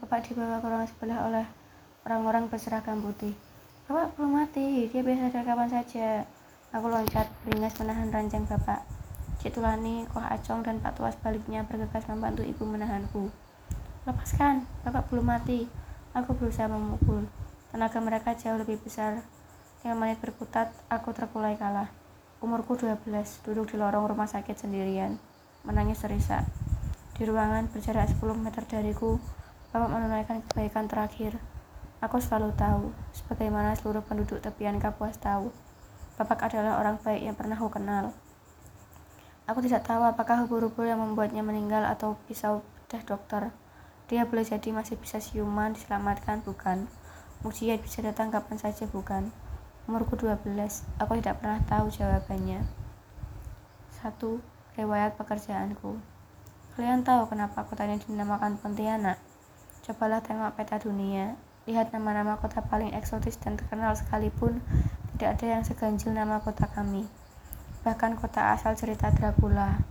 Bapak dibawa ke ruang sebelah oleh orang-orang berseragam putih. Bapak belum mati, dia biasa dari kapan saja. Aku loncat, beringas menahan ranjang bapak. Cik Tulani, Koh Acong, dan Pak Tua sebaliknya bergegas membantu ibu menahanku. Lepaskan, bapak belum mati. Aku berusaha memukul. Tenaga mereka jauh lebih besar. Lima menit berkutat, aku terkulai kalah. Umurku 12, duduk di lorong rumah sakit sendirian. Menangis terisak. Di ruangan berjarak 10 meter dariku, bapak menunaikan kebaikan terakhir. Aku selalu tahu, sebagaimana seluruh penduduk tepian Kapuas tahu. Bapak adalah orang baik yang pernah aku kenal. Aku tidak tahu apakah ubur-ubur yang membuatnya meninggal atau pisau bedah dokter. Dia boleh jadi masih bisa siuman, diselamatkan, bukan. Mujizat bisa datang kapan saja, bukan. Umurku 12, aku tidak pernah tahu jawabannya. Satu, riwayat pekerjaanku. Kalian tahu kenapa kota ini dinamakan Pontianak? Cobalah tengok peta dunia, lihat nama-nama kota paling eksotis dan terkenal sekalipun. Tidak ada yang seganjil nama kota kami. Bahkan kota asal cerita Dracula,